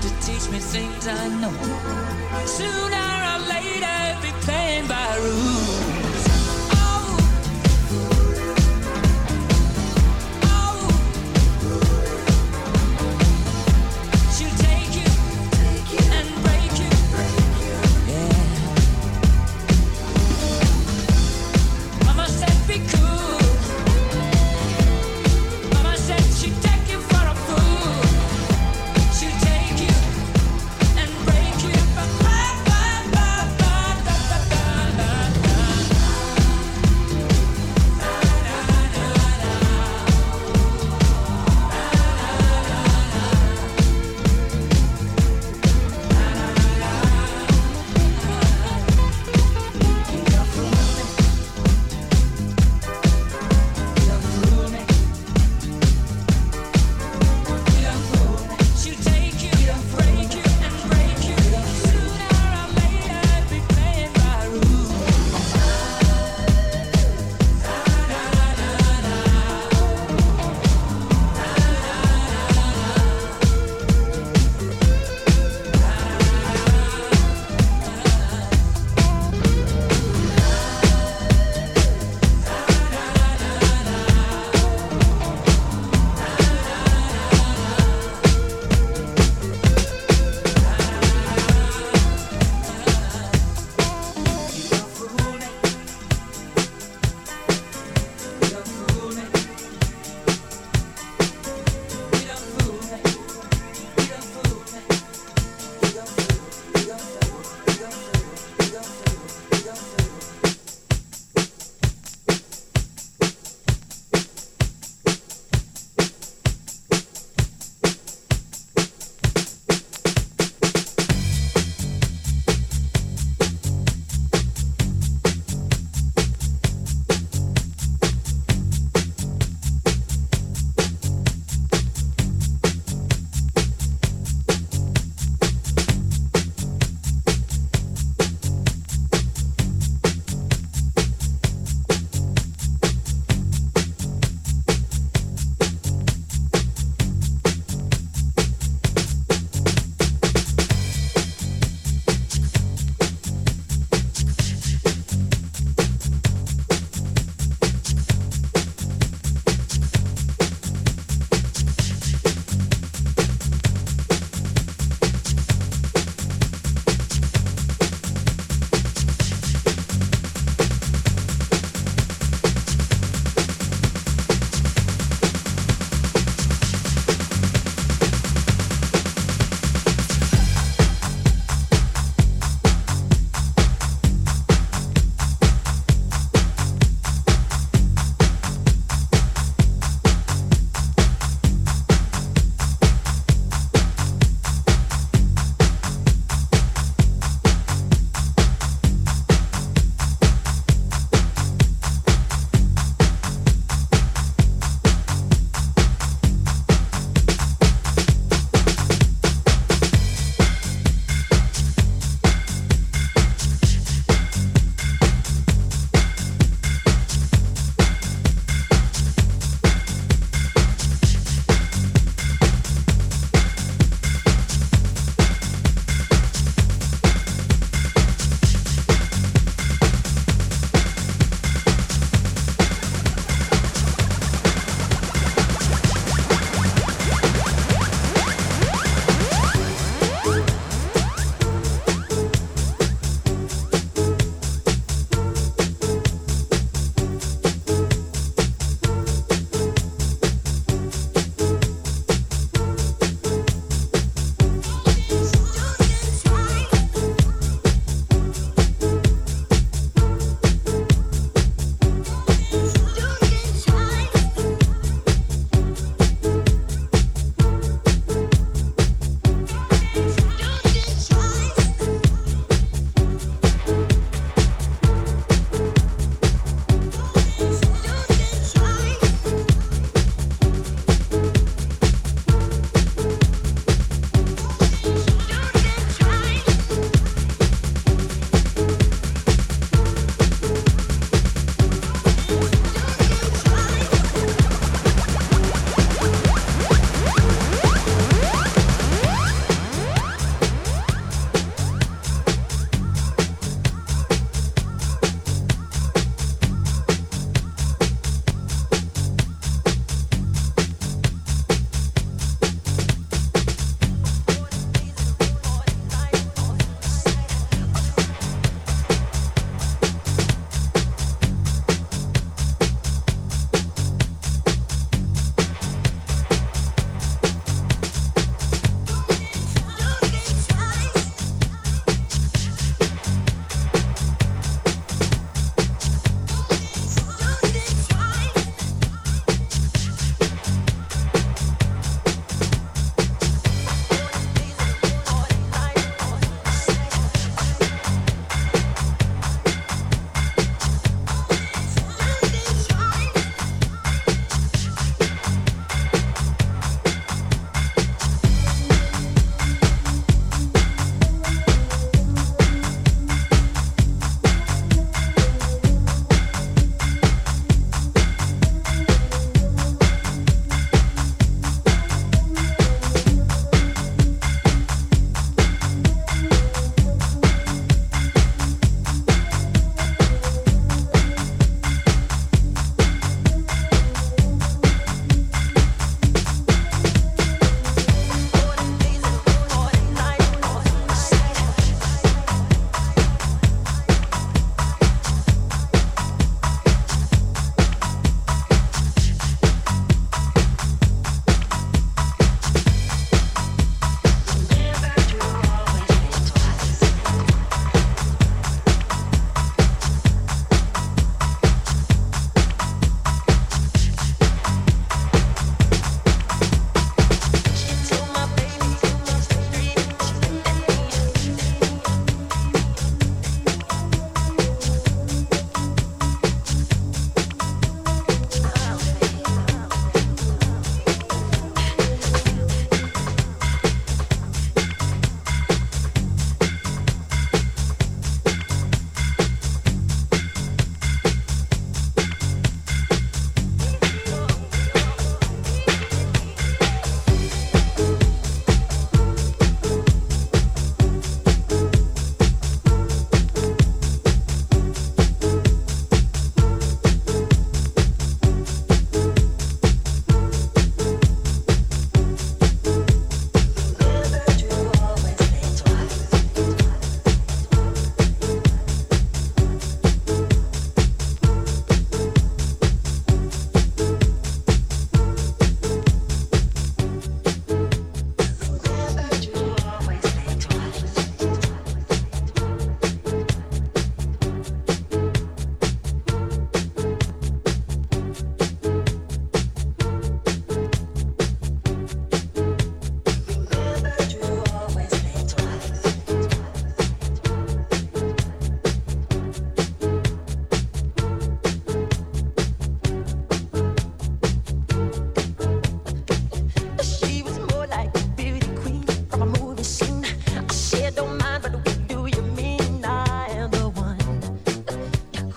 to teach me things I know. Sooner or later, be playing by rules.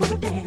cool day.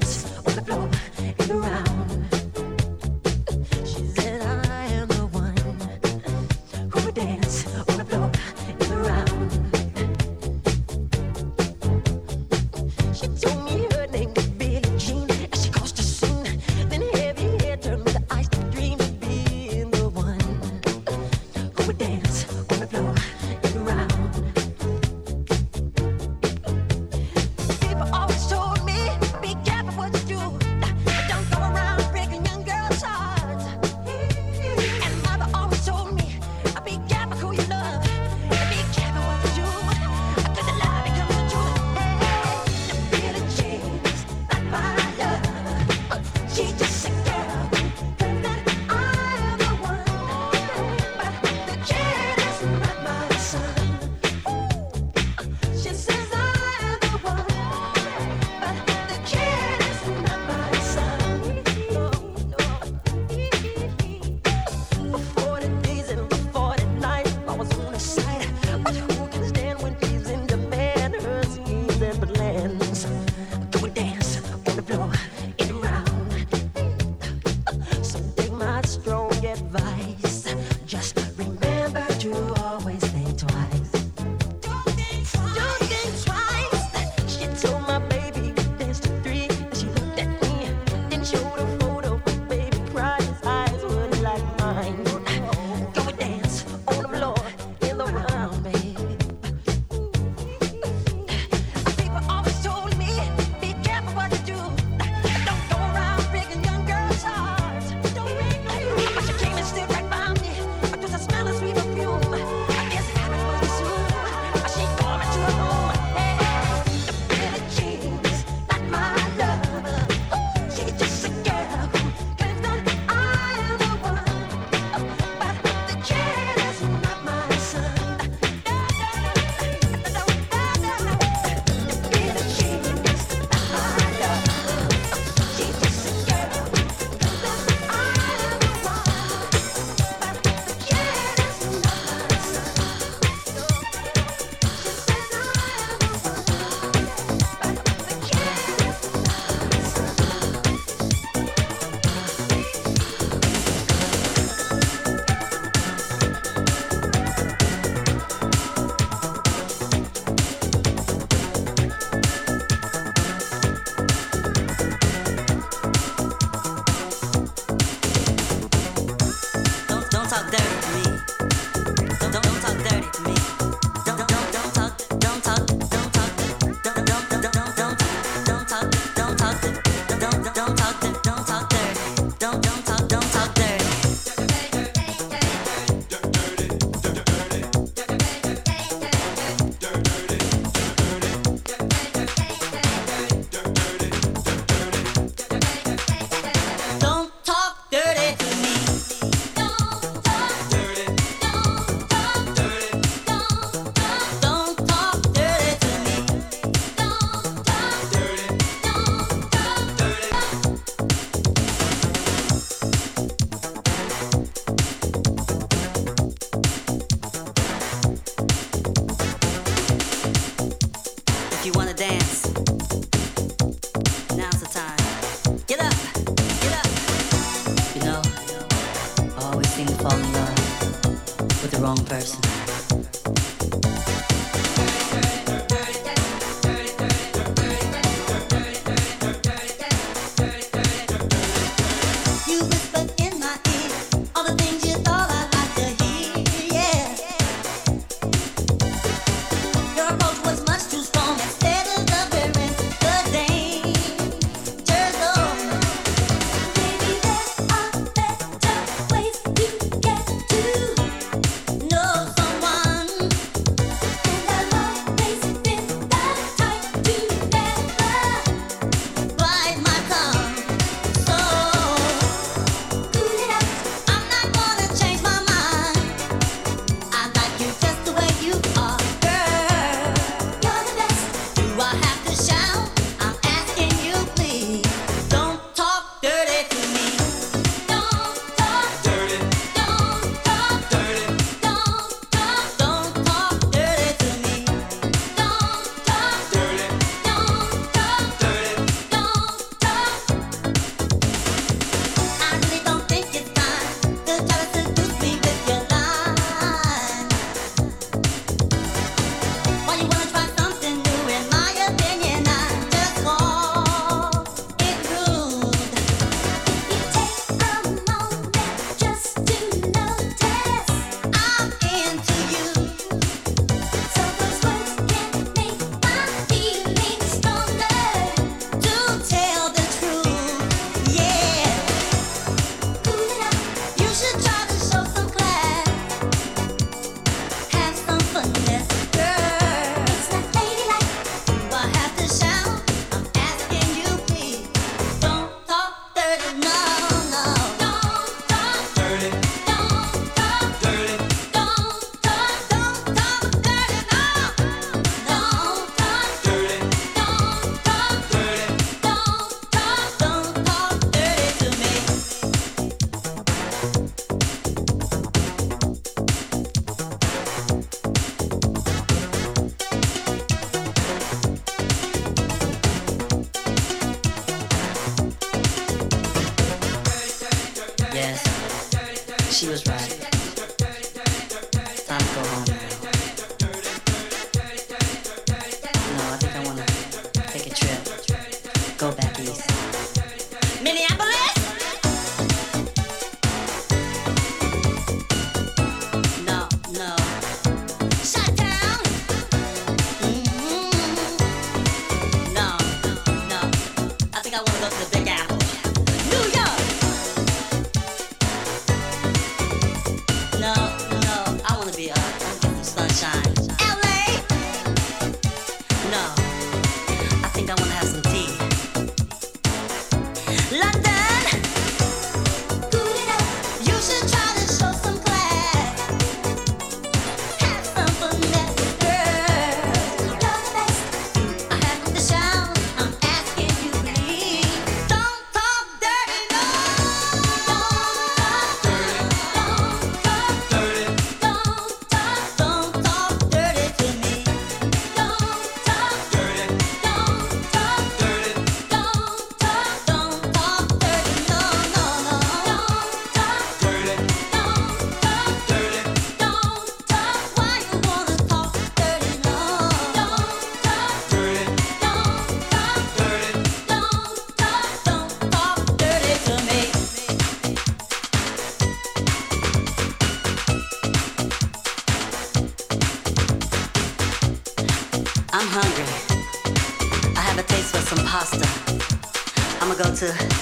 댄스